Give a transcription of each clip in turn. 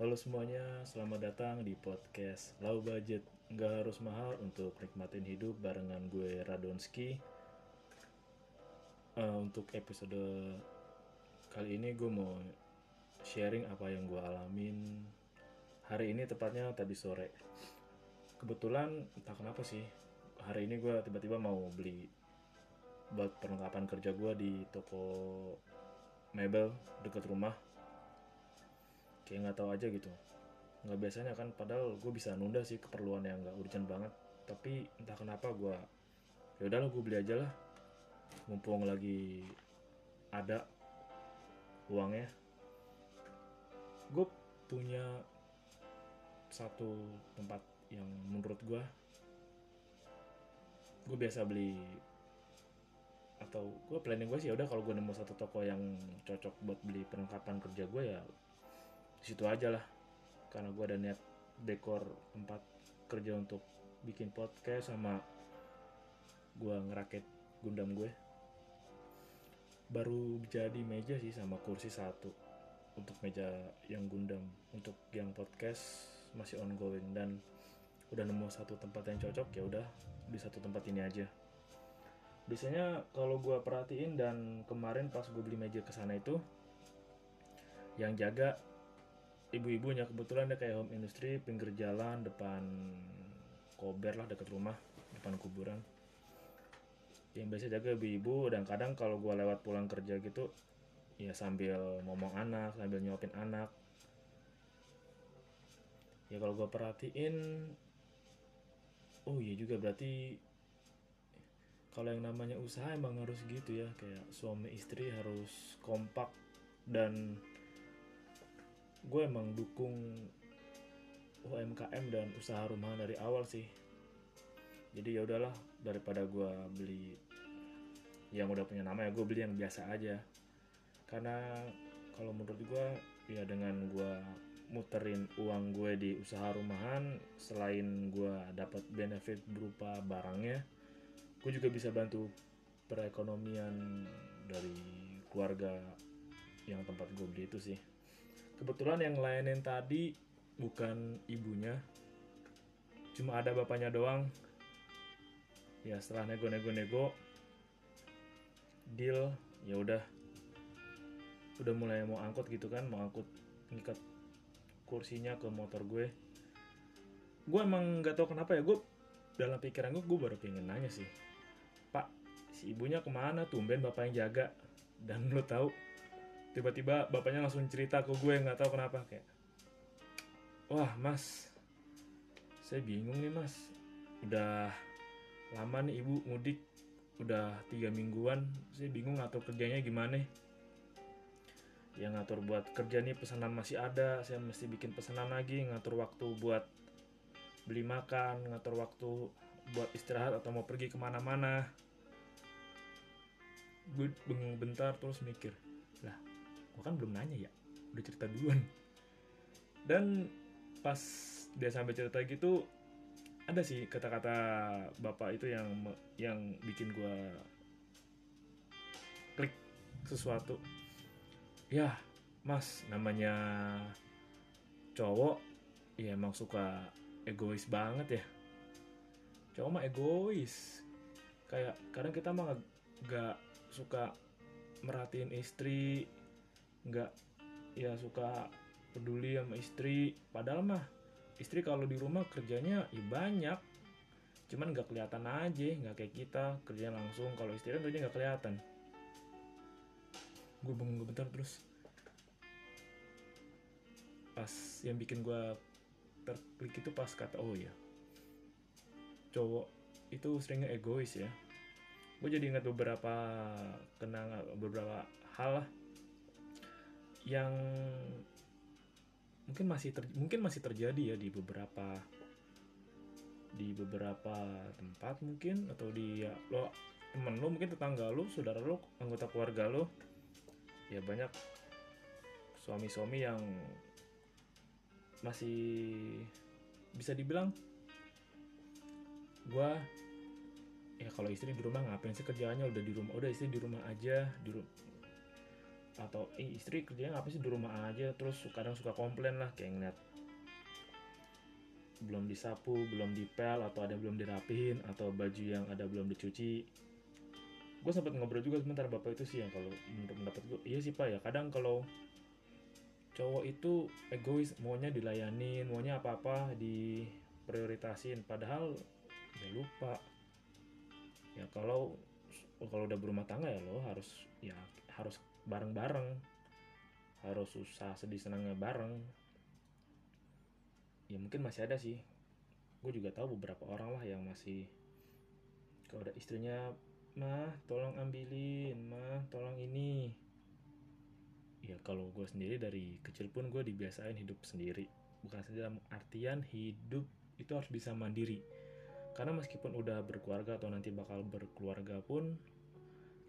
Halo semuanya, selamat datang di podcast Low Budget. Nggak harus mahal untuk nikmatin hidup barengan gue Radonski. Uh, Untuk episode kali ini gue mau sharing apa yang gue alamin Hari ini tepatnya tadi sore. Kebetulan entah kenapa sih Hari ini gue tiba-tiba mau beli buat perlengkapan kerja gue di toko mebel dekat rumah kayak nggak tahu aja gitu. Nggak biasanya kan padahal gue bisa nunda sih keperluan yang nggak urgent banget. Tapi entah kenapa gue ya udahlah gue beli aja lah. Mumpung lagi ada uangnya. Gue punya satu tempat yang menurut gue gue biasa beli atau gue planning gue sih ya udah kalau gue nemu satu toko yang cocok buat beli perlengkapan kerja gue ya situ aja lah. Karena gue ada niat dekor tempat kerja untuk bikin podcast sama gue ngerakit gundam gue. Baru jadi meja sih sama kursi satu untuk meja yang gundam untuk yang podcast masih ongoing. Dan udah nemu satu tempat yang cocok ya udah di satu tempat ini aja. Biasanya kalau gue perhatiin dan kemarin pas gue beli meja ke sana itu yang jaga ibu-ibunya. Kebetulan dia kayak home industry pinggir jalan depan kober lah dekat rumah depan kuburan. Yang biasa jaga ibu-ibu dan kadang kalau gue lewat pulang kerja gitu ya sambil ngomong anak sambil nyuapin anak. Ya kalau gue perhatiin oh iya juga berarti kalau yang namanya usaha emang harus gitu ya kayak suami istri harus kompak dan gue emang dukung UMKM dan usaha rumahan dari awal sih. Jadi ya udahlah daripada gue beli yang udah punya nama ya gue beli yang biasa aja. Karena kalau menurut gue ya dengan gue muterin uang gue di usaha rumahan selain gue dapat benefit berupa barangnya gue juga bisa bantu perekonomian dari keluarga yang tempat gue beli itu sih kebetulan yang layanin tadi bukan ibunya. Cuma ada bapaknya doang. Ya setelah nego-nego-nego deal ya udah. Udah mulai mau angkut gitu kan mau angkut ngikat kursinya ke motor gue. Gue emang nggak tahu kenapa ya gue dalam pikiran gue gue baru pengen nanya sih. Pak si ibunya ke mana? Tumben bapak yang jaga. Dan lo tahu tiba-tiba bapaknya langsung cerita ke gue nggak tahu kenapa kayak wah mas saya bingung nih mas. Udah lama nih ibu mudik udah tiga mingguan. Saya bingung ngatur kerjanya gimana ya ngatur buat kerja nih pesanan masih ada. Saya mesti bikin pesanan lagi ngatur waktu buat beli makan ngatur waktu buat istirahat atau mau pergi ke mana-mana. Gue bentar terus mikir gue kan belum nanya ya udah cerita duluan. Dan pas dia sampai cerita gitu ada sih kata-kata bapak itu yang yang bikin gue klik sesuatu. Ya mas namanya cowok ya emang suka egois banget ya. Cowok mah egois. Kayak kadang kita mah gak suka merhatiin istri nggak ya suka peduli sama istri. Padahal mah istri kalau di rumah kerjanya ya banyak. Cuman nggak kelihatan aja nggak kayak kita kerja langsung. Kalau istri kan kerja nggak kelihatan. Gue bengong bentar terus. Pas yang bikin gue terklik itu pas kata oh ya cowok itu seringnya egois ya. Gue jadi ingat beberapa kenangan beberapa hal lah yang mungkin masih ter, mungkin masih terjadi ya di beberapa di beberapa tempat mungkin atau di ya, lo temen lo mungkin tetangga lo saudara lo anggota keluarga lo. Ya banyak suami-suami yang masih bisa dibilang gua ya kalau istri di rumah ngapain sih kerjaannya? Udah di rumah udah istri di rumah aja di atau eh, istri kerjanya ngapain sih di rumah aja? Terus kadang suka komplain lah kayak ngeliat belum disapu belum dipel atau ada yang belum dirapihin atau baju yang ada belum dicuci. Gue sempat ngobrol juga sebentar bapak itu sih yang kalau menurut pendapat gue iya sih pak ya kadang kalau cowok itu egois maunya dilayanin maunya apa apa diprioritasin padahal ya lupa. Ya kalau kalau udah berumah tangga ya lo harus ya harus bareng-bareng. Harus susah sedih senangnya bareng. Ya mungkin masih ada sih. Gue juga tahu beberapa orang lah yang masih kalau ada istrinya mah tolong ambilin mah tolong ini. Ya kalau gue sendiri dari kecil pun gue dibiasain hidup sendiri. Bukan saja dalam artian hidup itu harus bisa mandiri. Karena meskipun udah berkeluarga atau nanti bakal berkeluarga pun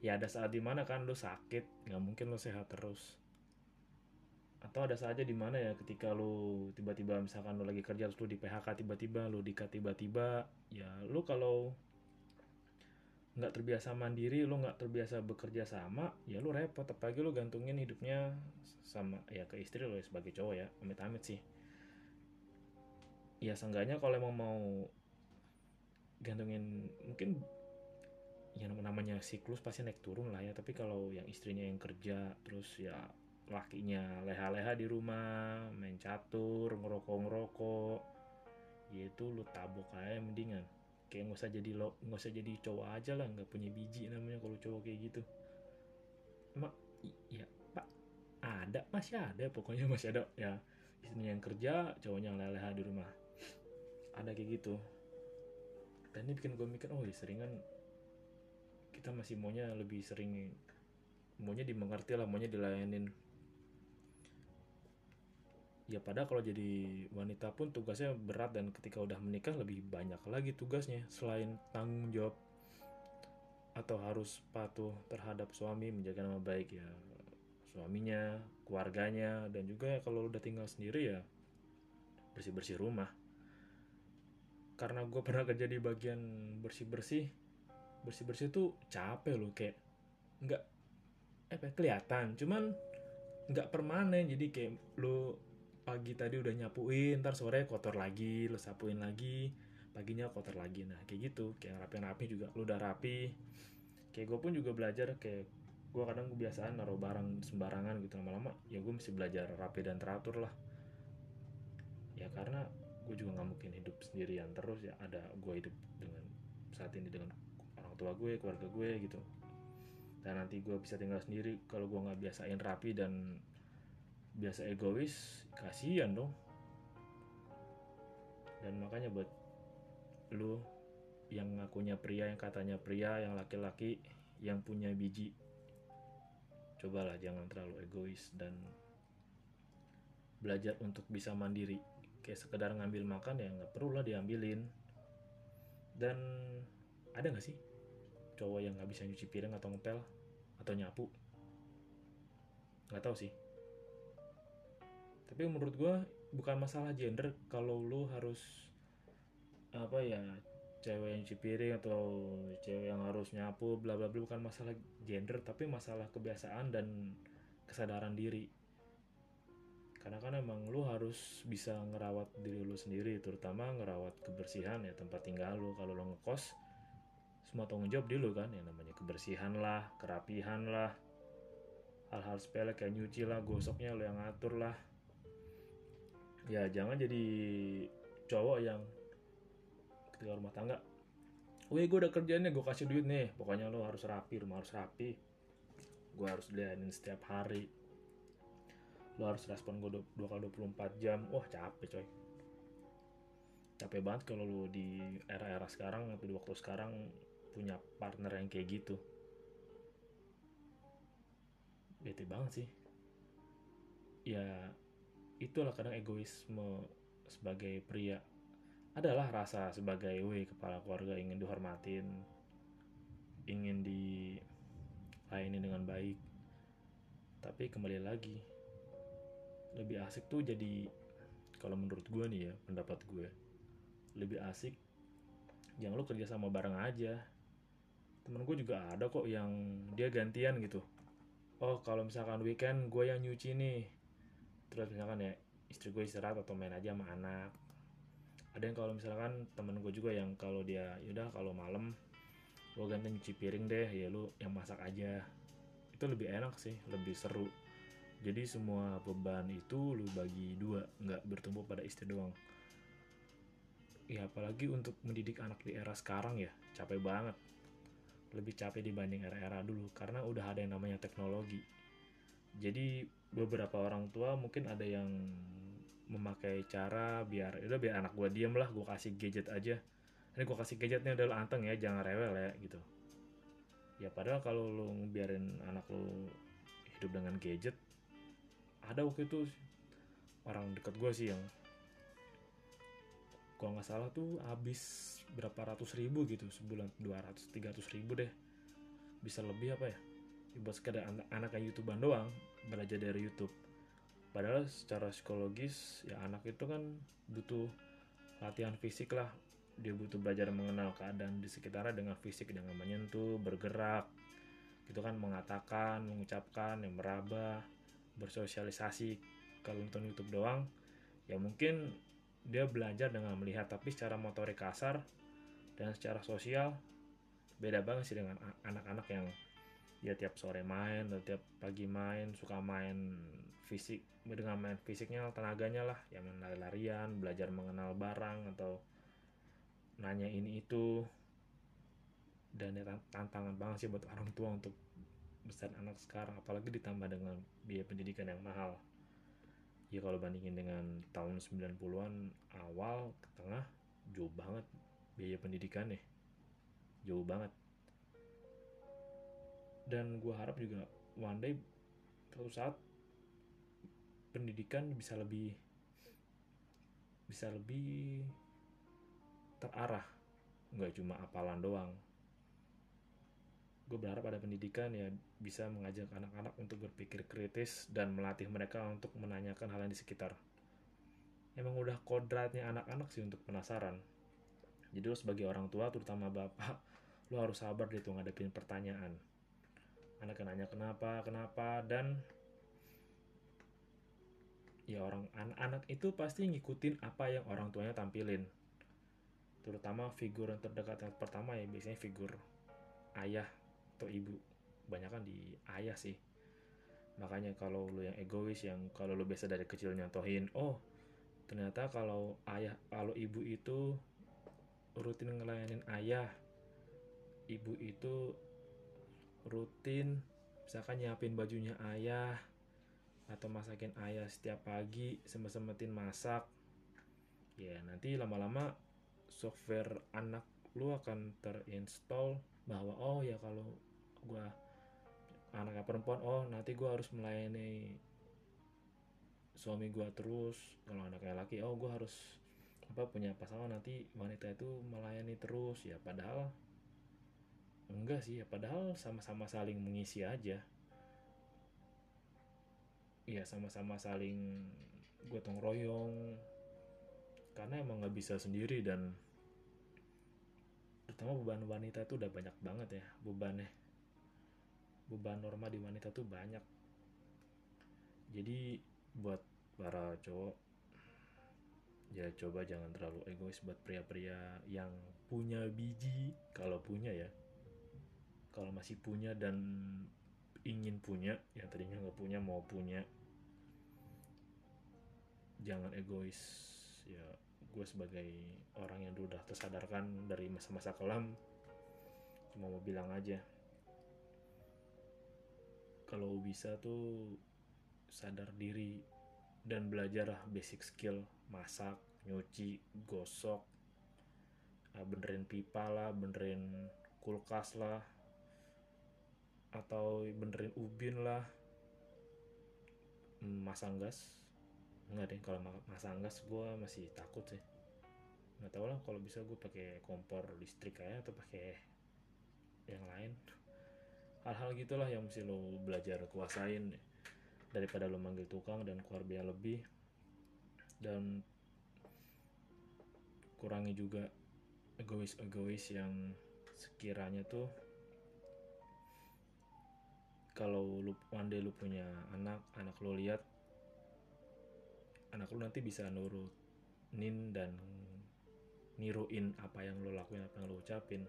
ya ada saat di mana kan lo sakit nggak mungkin lo sehat terus. Atau ada saja di mana ya ketika lo tiba-tiba misalkan lo lagi kerja terus lo di PHK tiba-tiba lo dikat tiba-tiba ya lo kalau nggak terbiasa mandiri lo nggak terbiasa bekerja sama ya lo repot. Apalagi lo gantungin hidupnya sama ya ke istri lo ya sebagai cowok ya amit-amit sih. Ya seenggaknya kalau emang mau gantungin mungkin yang namanya siklus pasti naik turun lah ya. Tapi kalau yang istrinya yang kerja terus ya lakinya leha-leha di rumah main catur ngerokok-ngerokok ya itu lu tabok aja mendingan. Kayak nggak usah jadi lo nggak usah jadi cowok aja lah nggak punya biji namanya kalau cowok kayak gitu. Mak ya pak. Ada masih ada pokoknya masih ada. Ya istrinya yang kerja cowoknya leha-leha di rumah. Ada kayak gitu. Dan ini bikin gue mikir oh ya seringan kita masih maunya lebih sering maunya dimengerti lah maunya dilayanin. Ya padahal kalau jadi wanita pun tugasnya berat dan ketika udah menikah lebih banyak lagi tugasnya selain tanggung jawab atau harus patuh terhadap suami menjaga nama baik ya suaminya keluarganya dan juga ya kalau udah tinggal sendiri ya bersih bersih rumah. Karena gue pernah kerja di bagian bersih bersih bersih bersih tuh capek loh kayak nggak apa kelihatan. Cuman nggak permanen jadi kayak lo pagi tadi udah nyapuin ntar sore kotor lagi lo sapuin lagi paginya kotor lagi. Nah kayak gitu kayak rapi rapi juga lo udah rapi. Kayak gue pun juga belajar kayak gue kadang kebiasaan naruh barang sembarangan gitu lama-lama ya gue mesti belajar rapi dan teratur lah. Ya karena gue juga nggak mungkin hidup sendirian terus ya ada gue hidup dengan saat ini dengan tua gue keluarga gue gitu. Dan nanti gue bisa tinggal sendiri kalau gue nggak biasain rapi dan biasa egois kasihan dong. Dan makanya buat lu yang ngakunya pria yang katanya pria yang laki-laki yang punya biji cobalah jangan terlalu egois dan belajar untuk bisa mandiri. Kayak sekedar ngambil makan ya nggak perlu lah diambilin. Dan ada nggak sih cowok yang nggak bisa nyuci piring atau ngepel atau nyapu. Nggak tahu sih. Tapi menurut gue bukan masalah gender kalau lu harus apa ya cewek yang cuci piring atau cewek yang harus nyapu bla bla bla bukan masalah gender tapi masalah kebiasaan dan kesadaran diri. Karena kan emang lu harus bisa ngerawat diri lu sendiri terutama ngerawat kebersihan ya tempat tinggal lu. Kalau lu ngekos semua tanggung jawab di lu kan yang namanya kebersihan lah kerapihan lah hal-hal sepele kayak nyuci lah gosoknya lu yang ngatur lah ya jangan jadi cowok yang ketika rumah tangga Wih gue udah kerjaan nih, gue kasih duit nih. Pokoknya lo harus rapi, rumah harus rapi. Gue harus liatin setiap hari. Lo harus respon gue 2 kali 24 jam. Wah capek coy. Capek banget kalau lo di era-era sekarang atau di waktu sekarang punya partner yang kayak gitu. Bete banget sih. Ya itulah kadang egoisme sebagai pria adalah rasa sebagai we kepala keluarga ingin dihormatin, ingin dilayani dengan baik. Tapi kembali lagi, lebih asik tuh jadi kalau menurut gue nih ya pendapat gue lebih asik yang lo kerja sama bareng aja temen gue juga ada kok yang dia gantian gitu. Oh kalau misalkan weekend gue yang nyuci nih. Terus misalkan ya istri gue istirahat atau main aja sama anak. Ada yang kalau misalkan temen gue juga yang kalau dia yaudah kalau malam gue ganti nyuci piring deh ya lu yang masak aja. Itu lebih enak sih lebih seru. Jadi semua beban itu lu bagi dua nggak bertumbuh pada istri doang. Ya apalagi untuk mendidik anak di era sekarang ya capek banget lebih capek dibanding era-era dulu karena udah ada yang namanya teknologi. Jadi beberapa orang tua mungkin ada yang memakai cara biar udah biar anak gue diem lah gue kasih gadget aja. Ini gue kasih gadgetnya udah anteng ya jangan rewel ya gitu. Ya padahal kalau lo ngebiarin anak lo hidup dengan gadget ada waktu itu orang deket gue sih yang kalau nggak salah tuh habis berapa ratus ribu gitu sebulan. 200 300 ribu deh. Bisa lebih apa ya? Buat sekedar anak anak yang youtuber doang belajar dari YouTube. Padahal secara psikologis ya anak itu kan butuh latihan fisik lah. Dia butuh belajar mengenal keadaan di sekitarnya dengan fisik dengan menyentuh bergerak. Gitu kan mengatakan mengucapkan yang meraba bersosialisasi. Kalau nonton YouTube doang ya mungkin dia belajar dengan melihat tapi secara motorik kasar dan secara sosial beda banget sih dengan anak-anak yang ya tiap sore main atau tiap pagi main suka main fisik dengan main fisiknya tenaganya lah ya main lari-larian belajar mengenal barang atau nanya ini itu. Dan ya, tantangan banget sih buat orang tua untuk besar anak sekarang apalagi ditambah dengan biaya pendidikan yang mahal ya kalau bandingin dengan tahun 90-an awal ke tengah jauh banget biaya pendidikannya. Jauh banget. Dan gue harap juga one day suatu saat pendidikan bisa lebih bisa lebih terarah. Nggak cuma apalan doang gue berharap ada pendidikan ya bisa mengajak anak-anak untuk berpikir kritis dan melatih mereka untuk menanyakan hal yang di sekitar. Emang udah kodratnya anak-anak sih untuk penasaran. Jadi lo sebagai orang tua terutama bapak lo harus sabar gitu ngadepin pertanyaan. Anak nanya kenapa kenapa dan ya orang anak-anak itu pasti ngikutin apa yang orang tuanya tampilin. Terutama figur yang terdekat yang pertama ya biasanya figur ayah atau ibu. Banyak kan di ayah sih. Makanya kalau lu yang egois yang kalau lu biasa dari kecil nyontohin oh ternyata kalau ayah kalau ibu itu rutin ngelayanin ayah ibu itu rutin misalkan nyiapin bajunya ayah atau masakin ayah setiap pagi sempat-sempatin masak ya nanti lama-lama software anak lu akan terinstall bahwa oh ya kalau gua anaknya perempuan oh nanti gua harus melayani suami gua terus. Kalau anaknya laki oh gua harus apa punya pasangan nanti wanita itu melayani terus. Ya padahal enggak sih ya padahal sama-sama saling mengisi aja. Ya sama-sama saling gotong royong. Karena emang nggak bisa sendiri dan terutama beban wanita itu udah banyak banget ya bebannya beban norma di wanita tuh banyak. Jadi buat para cowok ya coba jangan terlalu egois buat pria-pria yang punya biji. Kalau punya ya. Kalau masih punya dan ingin punya yang tadinya nggak punya mau punya jangan egois. Ya gue sebagai orang yang udah tersadarkan dari masa-masa kelam cuma mau bilang aja kalau bisa tuh sadar diri dan belajar lah basic skill. Masak nyuci gosok ah, benerin pipa lah benerin kulkas lah atau benerin ubin lah. Hmm, masang gas. Nggak deh kalau ma- masang gas gue masih takut sih. Nggak tahu lah kalau bisa gue pakai kompor listrik aja atau pakai yang lain hal-hal gitulah yang mesti lo belajar kuasain daripada lo manggil tukang dan keluar biaya lebih. Dan kurangi juga egois-egois yang sekiranya tuh kalau lu one lu punya anak anak lu lihat anak lu nanti bisa nurunin dan niruin apa yang lu lakuin apa yang lu ucapin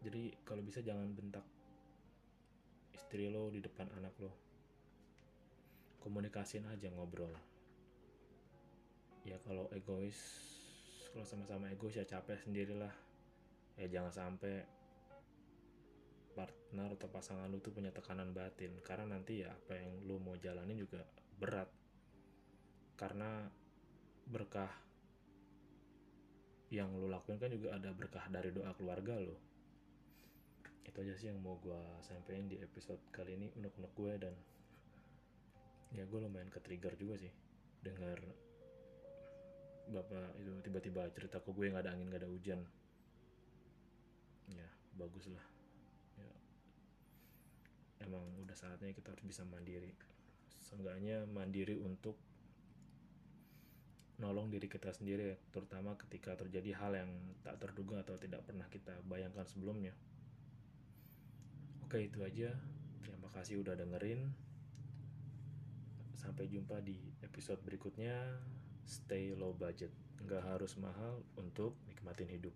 jadi kalau bisa jangan bentak istri lo di depan anak lo. Komunikasin aja ngobrol. Ya kalau egois kalau sama-sama egois ya capek sendirilah. Ya jangan sampai partner atau pasangan lu tuh punya tekanan batin. Karena nanti ya apa yang lu mau jalanin juga berat. Karena berkah yang lu lakuin kan juga ada berkah dari doa keluarga lo itu aja sih yang mau gue sampein di episode kali ini unek-unek gue dan ya gue lumayan ke trigger juga sih. Dengar bapak itu tiba-tiba cerita ke gue nggak ada angin nggak ada hujan. Ya bagus lah. Ya. Emang udah saatnya kita harus bisa mandiri. Seenggaknya mandiri untuk nolong diri kita sendiri terutama ketika terjadi hal yang tak terduga atau tidak pernah kita bayangkan sebelumnya oke itu aja. Terima kasih udah dengerin. Sampai jumpa di episode berikutnya. Stay low budget. Nggak harus mahal untuk nikmatin hidup